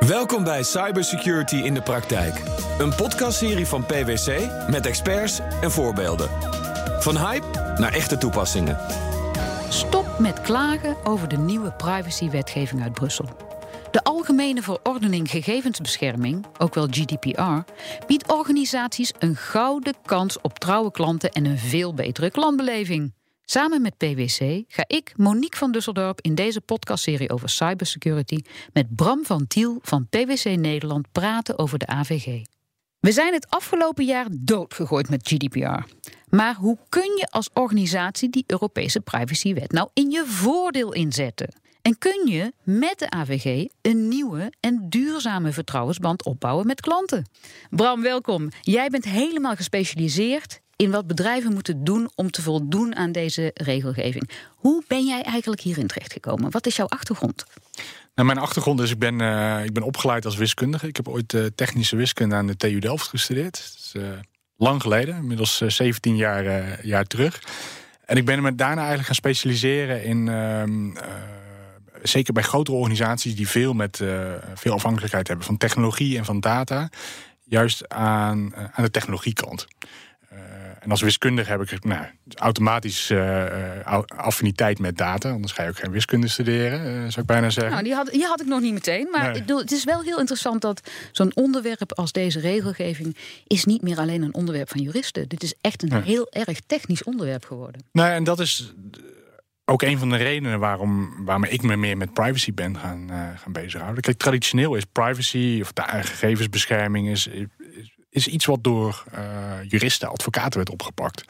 Welkom bij Cybersecurity in de Praktijk. Een podcastserie van PwC met experts en voorbeelden. Van hype naar echte toepassingen. Stop met klagen over de nieuwe privacywetgeving uit Brussel. De Algemene Verordening Gegevensbescherming, ook wel GDPR, biedt organisaties een gouden kans op trouwe klanten en een veel betere klantbeleving. Samen met PwC ga ik, Monique van Dusseldorp, in deze podcastserie over cybersecurity met Bram van Tiel van PwC Nederland praten over de AVG. We zijn het afgelopen jaar doodgegooid met GDPR. Maar hoe kun je als organisatie die Europese privacywet nou in je voordeel inzetten? En kun je met de AVG een nieuwe en duurzame vertrouwensband opbouwen met klanten? Bram, welkom. Jij bent helemaal gespecialiseerd in wat bedrijven moeten doen om te voldoen aan deze regelgeving. Hoe ben jij eigenlijk hierin terechtgekomen? Wat is jouw achtergrond? Nou, mijn achtergrond is, ik ben, uh, ik ben opgeleid als wiskundige. Ik heb ooit uh, technische wiskunde aan de TU Delft gestudeerd. Is, uh, lang geleden, inmiddels 17 jaar, jaar terug. En ik ben me daarna eigenlijk gaan specialiseren in ehm, zeker bij grotere organisaties die veel, met, veel afhankelijkheid hebben van technologie en van data, juist aan, aan de technologiekant. En als wiskundige heb ik nou, automatisch uh, affiniteit met data. Anders ga je ook geen wiskunde studeren, uh, zou ik bijna zeggen. Nou, die had, die had ik nog niet meteen. Maar nee. het is wel heel interessant dat zo'n onderwerp als deze regelgeving... is niet meer alleen een onderwerp van juristen. Dit is echt een heel erg technisch onderwerp geworden. Nou, en dat is ook een van de redenen waarom, waarom ik me meer met privacy ben gaan, uh, gaan bezighouden. Kijk, traditioneel is privacy of de gegevensbescherming is, is iets wat door uh, juristen, advocaten werd opgepakt.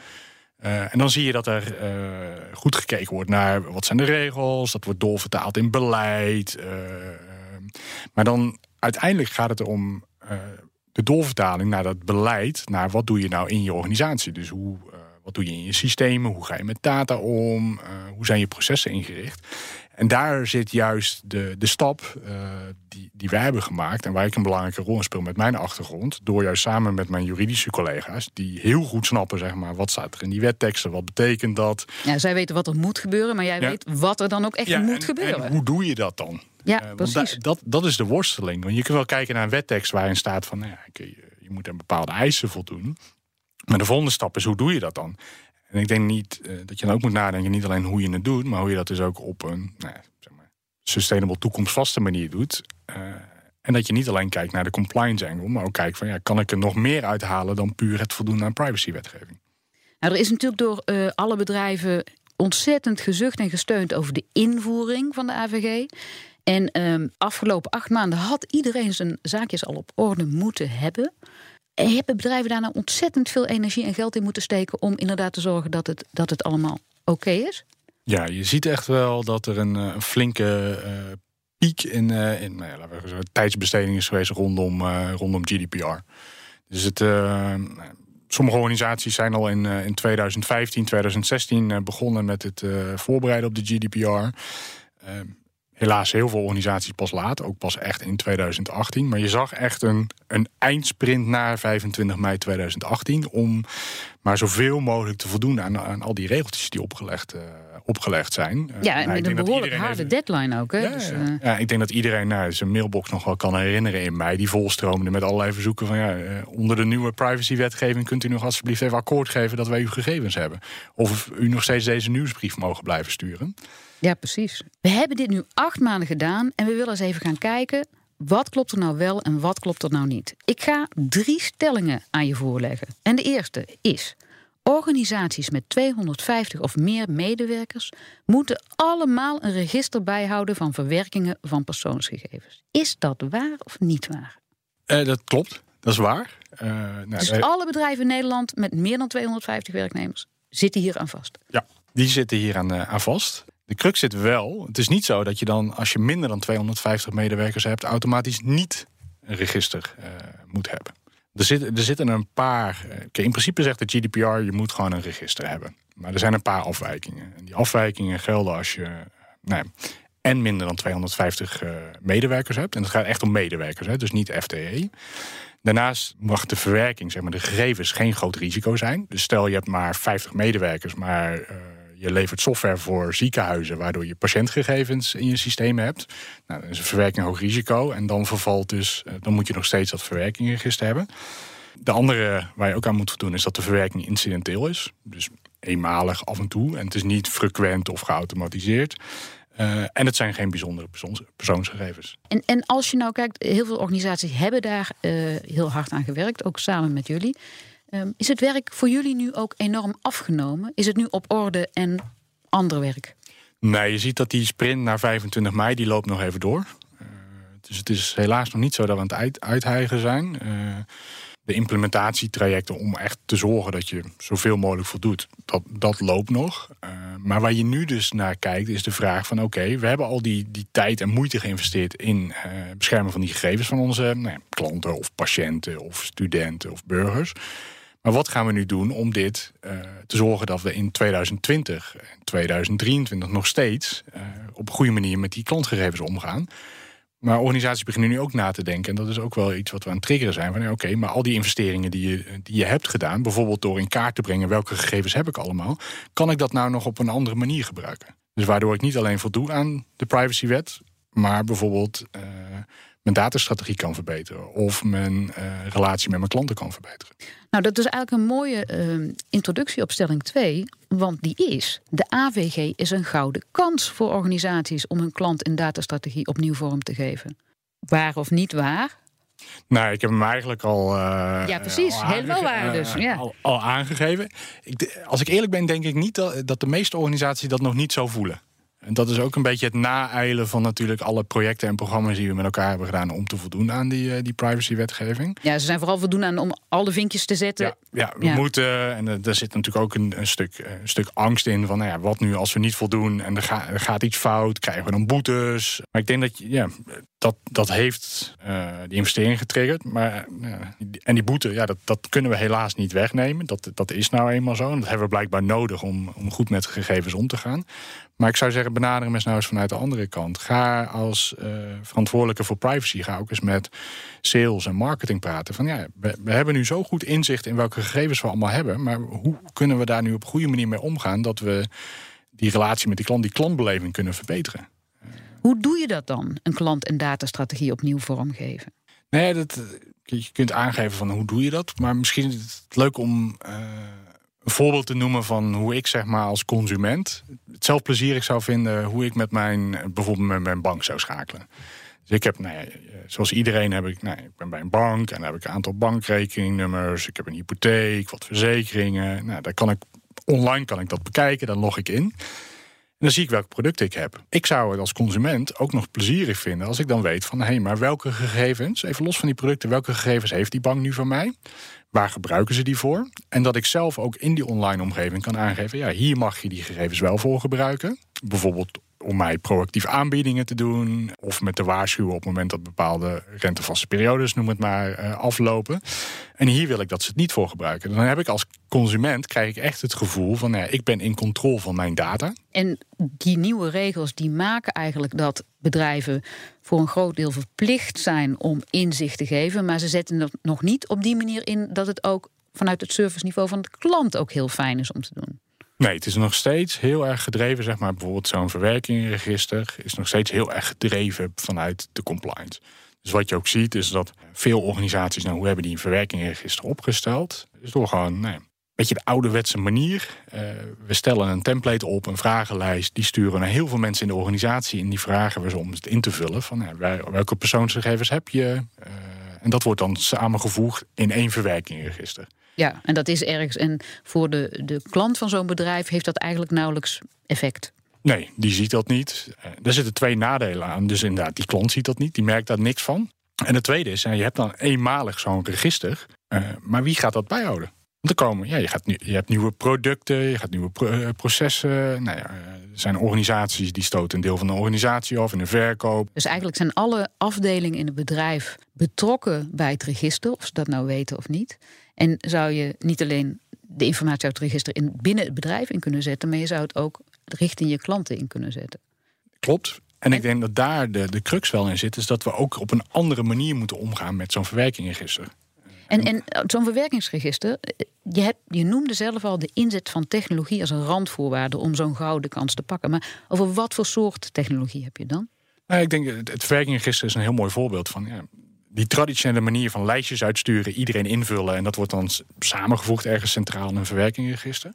Uh, en dan zie je dat er uh, goed gekeken wordt naar wat zijn de regels. Dat wordt doorvertaald in beleid. maar dan uiteindelijk gaat het om de doorvertaling naar dat beleid. Naar wat doe je nou in je organisatie. Dus hoe, wat doe je in je systemen? Hoe ga je met data om? hoe zijn je processen ingericht? En daar zit juist de, de stap uh, die, die wij hebben gemaakt... en waar ik een belangrijke rol in speel met mijn achtergrond... door juist samen met mijn juridische collega's... die heel goed snappen, zeg maar, wat staat er in die wetteksten... wat betekent dat. Ja, zij weten wat er moet gebeuren... maar jij weet wat er dan ook echt moet gebeuren. En hoe doe je dat dan? Ja, uh, precies. Da, dat, dat is de worsteling. Want je kunt wel kijken naar een wettekst waarin staat van... Nou ja, je, je moet aan bepaalde eisen voldoen... Maar de volgende stap is, hoe doe je dat dan? En ik denk niet uh, dat je dan ook moet nadenken, niet alleen hoe je het doet, maar hoe je dat dus ook op een nou, zeg maar, sustainable toekomstvaste manier doet. Uh, en dat je niet alleen kijkt naar de compliance angle, maar ook kijkt van ja, kan ik er nog meer uithalen dan puur het voldoen aan privacywetgeving? Nou, er is natuurlijk door uh, alle bedrijven ontzettend gezucht en gesteund over de invoering van de AVG. En um, afgelopen acht maanden had iedereen zijn zaakjes al op orde moeten hebben. Hebben bedrijven daar nou ontzettend veel energie en geld in moeten steken om inderdaad te zorgen dat het, dat het allemaal oké is? Ja, je ziet echt wel dat er een, een flinke uh, piek in, uh, in nou ja, laten we zeggen, tijdsbesteding is geweest rondom, rondom GDPR. Dus het, sommige organisaties zijn al in, in 2015, 2016 begonnen met het voorbereiden op de GDPR. Helaas heel veel organisaties pas laat, ook pas echt in 2018. Maar je zag echt een, een eindsprint naar 25 mei 2018... om maar zoveel mogelijk te voldoen aan, aan al die regeltjes die opgelegd, uh, opgelegd zijn. Ja, en nou, met een behoorlijk harde even... deadline ook. Hè? Ja, dus, uh... ja, ik denk dat iedereen nou, zijn mailbox nog wel kan herinneren in mei... die volstroomde met allerlei verzoeken van... ja, onder de nieuwe privacywetgeving kunt u nog alsjeblieft even akkoord geven... dat wij uw gegevens hebben. Of u nog steeds deze nieuwsbrief mogen blijven sturen. Ja, precies. We hebben dit nu acht maanden gedaan en we willen eens even gaan kijken. Wat klopt er nou wel en wat klopt er nou niet? Ik ga drie stellingen aan je voorleggen. En de eerste is: organisaties met 250 of meer medewerkers moeten allemaal een register bijhouden van verwerkingen van persoonsgegevens. Is dat waar of niet waar? Uh, dat klopt, dat is waar. Uh, nou, dus alle bedrijven in Nederland met meer dan 250 werknemers zitten hier aan vast? Ja, die zitten hier aan, uh, aan vast. De crux zit wel. Het is niet zo dat je dan, als je minder dan 250 medewerkers hebt, automatisch niet een register uh, moet hebben. Er, zit, er zitten een paar. Uh, in principe zegt de GDPR: je moet gewoon een register hebben. Maar er zijn een paar afwijkingen. En die afwijkingen gelden als je. Ja, en minder dan 250 uh, medewerkers hebt. En het gaat echt om medewerkers, hè, dus niet FTE. Daarnaast mag de verwerking, zeg maar, de gegevens geen groot risico zijn. Dus stel je hebt maar 50 medewerkers, maar je levert software voor ziekenhuizen, waardoor je patiëntgegevens in je systeem hebt. Nou, dat is een verwerking hoog risico. En dan vervalt dus, dan moet je nog steeds dat verwerkingregister hebben. De andere waar je ook aan moet voldoen is dat de verwerking incidenteel is. Dus eenmalig af en toe. En het is niet frequent of geautomatiseerd. Uh, en het zijn geen bijzondere persoonsgegevens. En, en als je nou kijkt, heel veel organisaties hebben daar uh, heel hard aan gewerkt, ook samen met jullie. Um, is het werk voor jullie nu ook enorm afgenomen? Is het nu op orde en ander werk? Nee, je ziet dat die sprint naar 25 mei, die loopt nog even door. Uh, dus het is helaas nog niet zo dat we aan het uit, zijn de implementatietrajecten om echt te zorgen dat je zoveel mogelijk voldoet, dat, dat loopt nog. Uh, maar waar je nu dus naar kijkt, is de vraag van oké, we hebben al die, die tijd en moeite geïnvesteerd in uh, beschermen van die gegevens van onze nou ja, klanten of patiënten of studenten of burgers. Maar wat gaan we nu doen om dit uh, te zorgen dat we in 2020 en 2023 nog steeds op een goede manier met die klantgegevens omgaan? Maar organisaties beginnen nu ook na te denken. En dat is ook wel iets wat we aan het triggeren zijn. Van oké, maar al die investeringen die je, die je hebt gedaan, bijvoorbeeld door in kaart te brengen welke gegevens heb ik allemaal, kan ik dat nou nog op een andere manier gebruiken? Dus waardoor ik niet alleen voldoe aan de privacywet, maar bijvoorbeeld uh, mijn datastrategie kan verbeteren of mijn uh, relatie met mijn klanten kan verbeteren. Nou, dat is eigenlijk een mooie uh, introductie op stelling 2, want die is: de AVG is een gouden kans voor organisaties om hun klant- en datastrategie opnieuw vorm te geven. Waar of niet waar? Nou, ik heb hem eigenlijk al. Uh, ja, precies. Helemaal waar dus. Ja. Al, al, aangegeven. Ik, als ik eerlijk ben, denk ik niet dat, dat de meeste organisaties dat nog niet zo voelen. En dat is ook een beetje het naeilen van natuurlijk alle projecten en programma's die we met elkaar hebben gedaan om te voldoen aan die, uh, die privacywetgeving. Ja, ze zijn vooral voldoen aan om alle vinkjes te zetten. Ja, ja we moeten. En er zit natuurlijk ook een, een, stuk, eh, een stuk angst in van nou ja, wat nu als we niet voldoen en er, ga, er gaat iets fout, krijgen we dan boetes. Maar ik denk dat ja, dat, dat heeft uh, die investering getriggerd. Maar, en die boete, ja, dat, dat kunnen we helaas niet wegnemen. Dat, dat is nou eenmaal zo. En dat hebben we blijkbaar nodig om, om goed met gegevens om te gaan. Maar ik zou zeggen, benaderen hem nou eens vanuit de andere kant. Ga als uh, verantwoordelijke voor privacy, ga ook eens met sales en marketing praten. Van ja, we, we, hebben nu zo goed inzicht in welke gegevens we allemaal hebben. Maar hoe kunnen we daar nu op een goede manier mee omgaan dat we die relatie met die klant, die klantbeleving kunnen verbeteren? Hoe doe je dat dan, een klant- en datastrategie opnieuw vormgeven? Nee, dat, je kunt aangeven van hoe doe je dat. Maar misschien is het leuk om. Uh, een voorbeeld te noemen van hoe ik zeg maar als consument het zelf plezierig zou vinden hoe ik met mijn bijvoorbeeld met mijn bank zou schakelen. Dus ik heb, nou ja, zoals iedereen heb ik, nou, ik ben bij een bank en dan heb ik een aantal bankrekeningnummers. Ik heb een hypotheek, wat verzekeringen. Nou, daar kan ik online kan ik dat bekijken, dan log ik in. En dan zie ik welke producten ik heb. Ik zou het als consument ook nog plezierig vinden als ik dan weet van hé, hey, maar welke gegevens, even los van die producten, welke gegevens heeft die bank nu van mij? Waar gebruiken ze die voor? En dat ik zelf ook in die online omgeving kan aangeven: ja, hier mag je die gegevens wel voor gebruiken. Bijvoorbeeld om mij proactief aanbiedingen te doen. Of met te waarschuwen op het moment dat bepaalde rentevaste periodes, noem het maar, eh, aflopen. En hier wil ik dat ze het niet voor gebruiken. Dan heb ik als consument krijg ik echt het gevoel van ja, ik ben in controle van mijn data. En die nieuwe regels die maken eigenlijk dat bedrijven voor een groot deel verplicht zijn om inzicht te geven. Maar ze zetten het nog niet op die manier in dat het ook vanuit het serviceniveau van de klant ook heel fijn is om te doen. Nee, het is nog steeds heel erg gedreven, zeg maar, bijvoorbeeld zo'n verwerkingregister is nog steeds heel erg gedreven vanuit de compliance. Dus wat je ook ziet is dat veel organisaties, nou, hoe hebben die een verwerkingregister opgesteld? Is door gewoon, nee, een beetje de ouderwetse manier. Uh, we stellen een template op, een vragenlijst, die sturen naar heel veel mensen in de organisatie en die vragen we ze om het in te vullen van nou, welke persoonsgegevens heb je? Uh, en dat wordt dan samengevoegd in één verwerkingregister. Ja, en dat is ergens. En voor de, de klant van zo'n bedrijf heeft dat eigenlijk nauwelijks effect. Nee, die ziet dat niet. Uh, er zitten twee nadelen aan. Dus inderdaad, die klant ziet dat niet, die merkt daar niks van. En het tweede is, je hebt dan eenmalig zo'n register. Uh, maar wie gaat dat bijhouden? Want er komen, ja, je, gaat nu, je hebt nieuwe producten, je gaat nieuwe pro uh, processen. Nou ja, er zijn organisaties die stoten een deel van de organisatie af in de verkoop. Dus eigenlijk zijn alle afdelingen in het bedrijf betrokken bij het register, of ze dat nou weten of niet. En zou je niet alleen de informatie uit het register in, binnen het bedrijf in kunnen zetten, maar je zou het ook richting je klanten in kunnen zetten. Klopt. En ik denk dat daar de, de crux wel in zit, is dat we ook op een andere manier moeten omgaan met zo'n verwerkingregister. En, en zo'n verwerkingsregister, je, hebt, je noemde zelf al de inzet van technologie als een randvoorwaarde om zo'n gouden kans te pakken. Maar over wat voor soort technologie heb je dan? Nou, ik denk het verwerkingsregister is een heel mooi voorbeeld van. Ja, die traditionele manier van lijstjes uitsturen, iedereen invullen en dat wordt dan samengevoegd ergens centraal in een verwerkingsregister.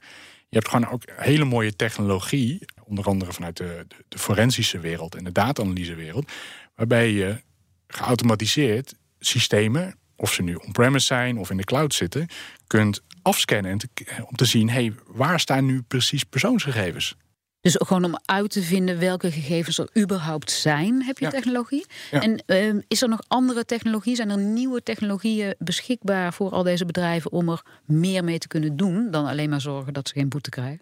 Je hebt gewoon ook hele mooie technologie, onder andere vanuit de, de, de forensische wereld en de data-analysewereld, waarbij je geautomatiseerd systemen, of ze nu on-premise zijn of in de cloud zitten, kunt afscannen en om te zien, hey, waar staan nu precies persoonsgegevens? Dus gewoon om uit te vinden welke gegevens er überhaupt zijn, heb je technologie. En ehm, is er nog andere technologie? Zijn er nieuwe technologieën beschikbaar voor al deze bedrijven om er meer mee te kunnen doen dan alleen maar zorgen dat ze geen boete krijgen?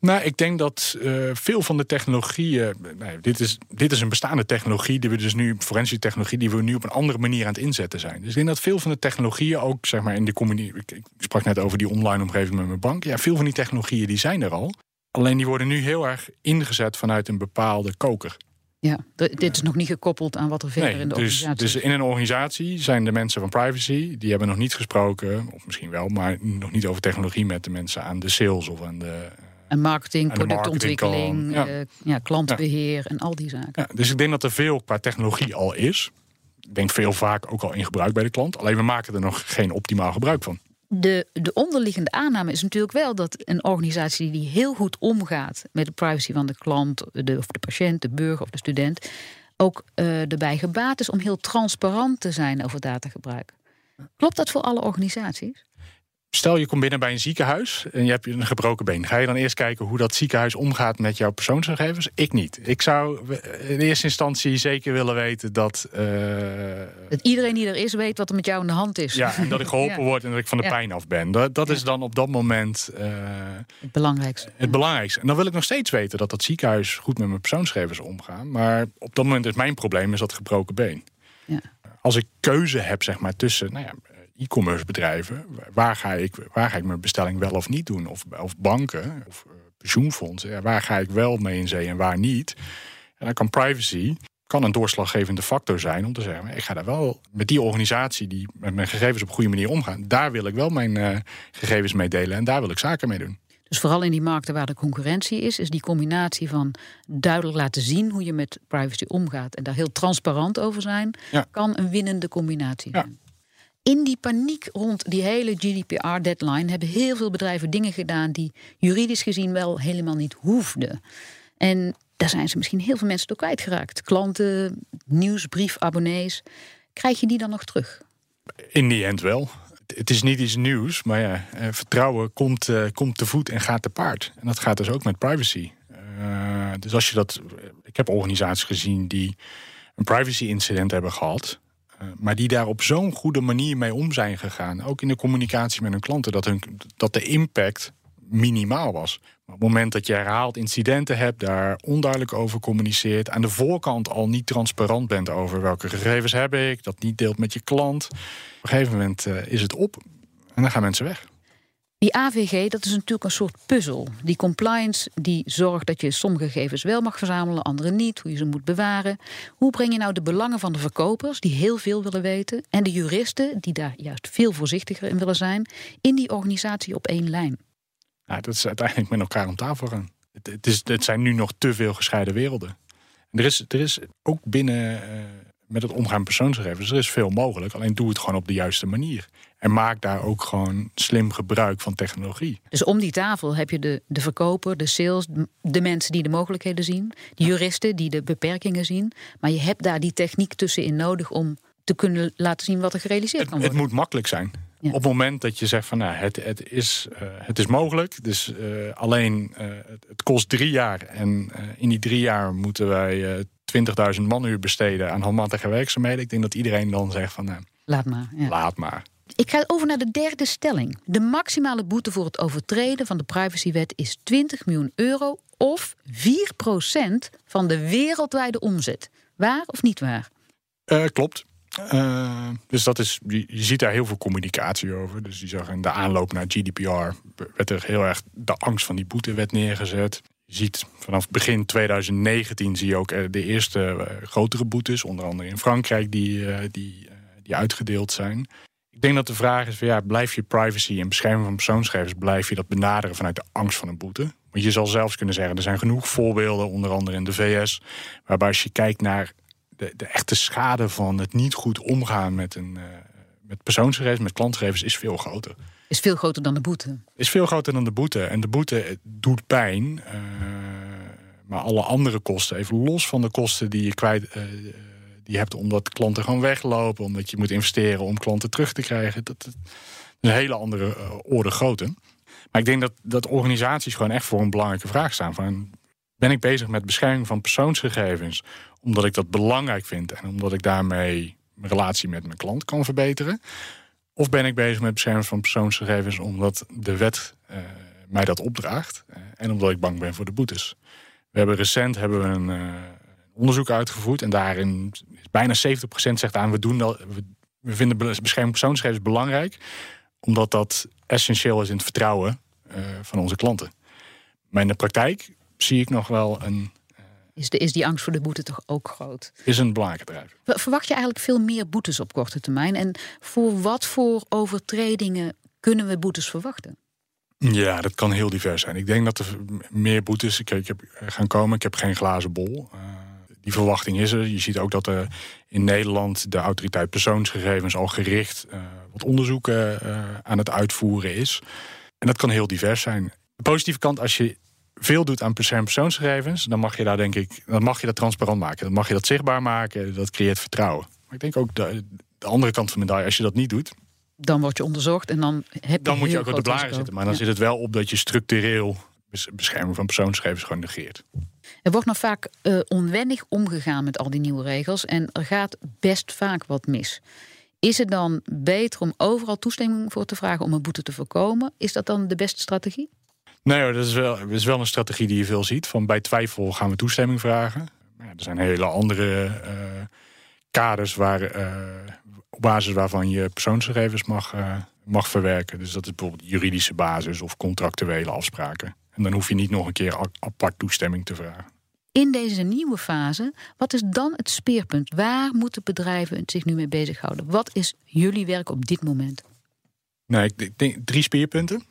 Nou, ik denk dat uh, veel van de technologieën. Nee, dit, is, dit is een bestaande technologie, die we dus nu, forensische technologie, die we nu op een andere manier aan het inzetten zijn. Dus ik denk dat veel van de technologieën ook, zeg maar, in de communicatie. Ik sprak net over die online omgeving met mijn bank. Ja, veel van die technologieën die zijn er al. Alleen die worden nu heel erg ingezet vanuit een bepaalde koker. Ja, dit is nog niet gekoppeld aan wat er verder in de dus, organisatie Dus in een organisatie zijn de mensen van privacy, die hebben nog niet gesproken, of misschien wel, maar nog niet over technologie met de mensen aan de sales of aan de. En marketing, productontwikkeling, ja. Uh, ja. klantbeheer en al die zaken. Ja, dus ik denk dat er veel qua technologie al is. Ik denk veel vaak ook al in gebruik bij de klant. Alleen we maken er nog geen optimaal gebruik van de, de onderliggende aanname is natuurlijk wel dat een organisatie die heel goed omgaat met de privacy van de klant, de, of de patiënt, de burger of de student, ook uh, erbij gebaat is om heel transparant te zijn over datagebruik. Klopt dat voor alle organisaties? Stel je komt binnen bij een ziekenhuis en je hebt een gebroken been. Ga je dan eerst kijken hoe dat ziekenhuis omgaat met jouw persoonsgegevens? Ik niet. Ik zou in eerste instantie zeker willen weten dat. Uh, dat iedereen die er is weet wat er met jou in de hand is. Ja, en dat ik geholpen word en dat ik van de pijn af ben. Dat, dat is dan op dat moment. Uh, het belangrijkste. Het belangrijkste. En dan wil ik nog steeds weten dat dat ziekenhuis goed met mijn persoonsgegevens omgaat. Maar op dat moment is mijn probleem is dat gebroken been. Ja. Als ik keuze heb, zeg maar, tussen. Nou ja, e-commerce bedrijven. Waar ga, ik, waar ga ik mijn bestelling wel of niet doen? Of, of banken of uh, pensioenfondsen. waar ga ik wel mee in zee en waar niet? En dan kan privacy kan een doorslaggevende factor zijn om te zeggen: ik ga daar wel met die organisatie die met mijn gegevens op een goede manier omgaan, daar wil ik wel mijn uh, gegevens mee delen en daar wil ik zaken mee doen. Dus vooral in die markten waar de concurrentie is, is die combinatie van duidelijk laten zien hoe je met privacy omgaat en daar heel transparant over zijn, kan een winnende combinatie zijn. Ja in die paniek rond die hele GDPR-deadline hebben heel veel bedrijven dingen gedaan die juridisch gezien wel helemaal niet hoefden. En daar zijn ze misschien heel veel mensen door kwijtgeraakt. Klanten, nieuwsbriefabonnees. Krijg je die dan nog terug? In die end wel. Het is niet iets nieuws, maar ja, eh, vertrouwen komt, uh, komt te voet en gaat te paard. En dat gaat dus ook met privacy. Uh, dus als je dat. Ik heb organisaties gezien die een privacy incident hebben gehad. Eh, maar die daar op zo'n goede manier mee om zijn gegaan. Ook in de communicatie met hun klanten. Dat, hun, dat de impact minimaal was. Maar op het moment dat je herhaald incidenten hebt, daar onduidelijk over communiceert, aan de voorkant al niet transparant bent over welke gegevens heb ik, dat niet deelt met je klant, op een gegeven moment uh, is het op en dan gaan mensen weg. Die AVG, dat is natuurlijk een soort puzzel. Die compliance die zorgt dat je sommige gegevens wel mag verzamelen, andere niet, hoe je ze moet bewaren. Hoe breng je nou de belangen van de verkopers, die heel veel willen weten, en de juristen, die daar juist veel voorzichtiger in willen zijn, in die organisatie op één lijn? Nou, dat is uiteindelijk met elkaar om tafel gaan. Het, is, het zijn nu nog te veel gescheiden werelden. En er, is, er is ook binnen. Uh, met het omgaan persoonsgegevens. Er is veel mogelijk, alleen doe het gewoon op de juiste manier. En maak daar ook gewoon slim gebruik van technologie. Dus om die tafel heb je de, de verkoper, de sales, de mensen die de mogelijkheden zien, de juristen die de beperkingen zien. Maar je hebt daar die techniek tussenin nodig om te kunnen laten zien wat er gerealiseerd het, kan worden. Het moet makkelijk zijn. Op het moment dat je zegt van nou, het, het, is, uh, het is mogelijk. Dus uh, alleen uh, het kost drie jaar. En in die drie jaar moeten wij 20.000 manuur besteden aan handmatige werkzaamheden. Ik denk dat iedereen dan zegt van nou, laat maar. Ja. Laat maar. Ik ga over naar de derde stelling. De maximale boete voor het overtreden van de privacywet is 20 miljoen euro of 4% van de wereldwijde omzet. Waar of niet waar? Uh, klopt. Uh, dus dat is, je, je, ziet daar heel veel communicatie over. Dus die zag in de aanloop naar GDPR werd er heel erg de angst van die boetewet neergezet. Ziet vanaf begin 2019 zie je ook de eerste uh, grotere boetes, onder andere in Frankrijk, die, die, die uitgedeeld zijn. Ik denk dat de vraag is: van, ja, blijf je privacy en bescherming van persoonsgegevens, blijf je dat benaderen vanuit de angst van een boete? Want je zal zelfs kunnen zeggen: er zijn genoeg voorbeelden, onder andere in de VS, waarbij als je kijkt naar de, de echte schade van het niet goed omgaan met, een, met persoonsgegevens, met klantgegevens, is veel groter. Is veel groter dan de boete? Is veel groter dan de boete. En de boete doet pijn. Uh, maar alle andere kosten, even los van de kosten die je kwijt. Uh, die hebt omdat klanten gewoon weglopen, omdat je moet investeren om klanten terug te krijgen. Dat, is een hele andere orde grootte. Maar ik denk dat, dat organisaties gewoon echt voor een belangrijke vraag staan. Van, ben ik bezig met bescherming van persoonsgegevens omdat ik dat belangrijk vind en omdat ik daarmee mijn relatie met mijn klant kan verbeteren? Of ben ik bezig met bescherming van persoonsgegevens omdat de wet uh, mij dat opdraagt uh, en omdat ik bang ben voor de boetes? We hebben recent hebben we een uh, onderzoek uitgevoerd en daarin is bijna 70% zegt aan we doen dat, we, we vinden bescherming persoonsgegevens belangrijk omdat dat essentieel is in het vertrouwen van onze klanten. Maar in de praktijk zie ik nog wel een is, de, is die angst voor de boete toch ook groot? Is een belangrijke drijver. Verwacht je eigenlijk veel meer boetes op korte termijn? En voor wat voor overtredingen kunnen we boetes verwachten? Ja, dat kan heel divers zijn. Ik denk dat er meer boetes ik, ik heb, gaan komen. Ik heb geen glazen bol. Uh, die verwachting is er. Je ziet ook dat er in Nederland de autoriteit persoonsgegevens al gericht uh, wat onderzoeken uh, aan het uitvoeren is. En dat kan heel divers zijn. De positieve kant, als je veel doet aan persoonsgegevens, dan mag je daar denk ik, dan mag je dat transparant maken. Dan mag je dat zichtbaar maken. Dat creëert vertrouwen. Maar ik denk ook de, de andere kant van de medaille, als je dat niet doet. Dan word je onderzocht en dan heb je. Dan moet je ook op de blaren zitten. Maar dan ja. zit het wel op dat je structureel bescherming van persoonsgegevens gewoon negeert. Er wordt nog vaak uh, onwennig omgegaan met al die nieuwe regels. En er gaat best vaak wat mis. Is het dan beter om overal toestemming voor te vragen om een boete te voorkomen? Is dat dan de beste strategie? Nee dat is wel, dat is wel een strategie die je veel ziet. Van bij twijfel gaan we toestemming vragen. Ja, er zijn hele andere uh, kaders waar, uh, op basis waarvan je persoonsgegevens mag, uh, mag verwerken. Dus dat is bijvoorbeeld juridische basis of contractuele afspraken. En dan hoef je niet nog een keer apart toestemming te vragen. In deze nieuwe fase, wat is dan het speerpunt? Waar moeten bedrijven zich nu mee bezighouden? Wat is jullie werk op dit moment? Nou, ik denk drie speerpunten.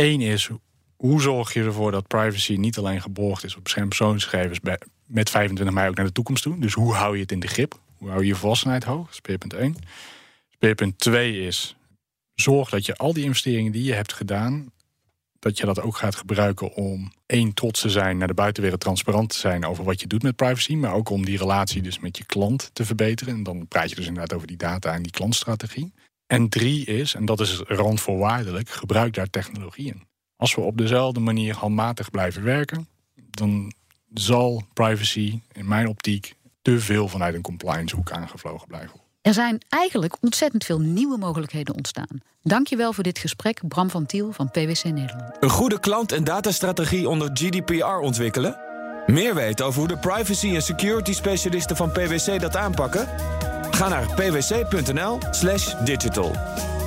Eén is, hoe zorg je ervoor dat privacy niet alleen geborgd is op beschermde persoonsgegevens met 25 mei ook naar de toekomst toe? Dus hoe hou je het in de grip? Hoe hou je je volwassenheid hoog? Speerpunt 1. Speerpunt 2 is, zorg dat je al die investeringen die je hebt gedaan, dat je dat ook gaat gebruiken om één trots te zijn naar de buitenwereld, transparant te zijn over wat je doet met privacy, maar ook om die relatie dus met je klant te verbeteren. En dan praat je dus inderdaad over die data en die klantstrategie. En drie is, en dat is randvoorwaardelijk, gebruik daar technologieën. Als we op dezelfde manier handmatig blijven werken, dan zal privacy in mijn optiek te veel vanuit een compliance hoek aangevlogen blijven. Er zijn eigenlijk ontzettend veel nieuwe mogelijkheden ontstaan. Dankjewel voor dit gesprek, Bram van Tiel van PwC Nederland. Een goede klant- en datastrategie onder GDPR ontwikkelen? Meer weten over hoe de privacy- en security specialisten van PwC dat aanpakken? Ga naar pwc.nl/digital.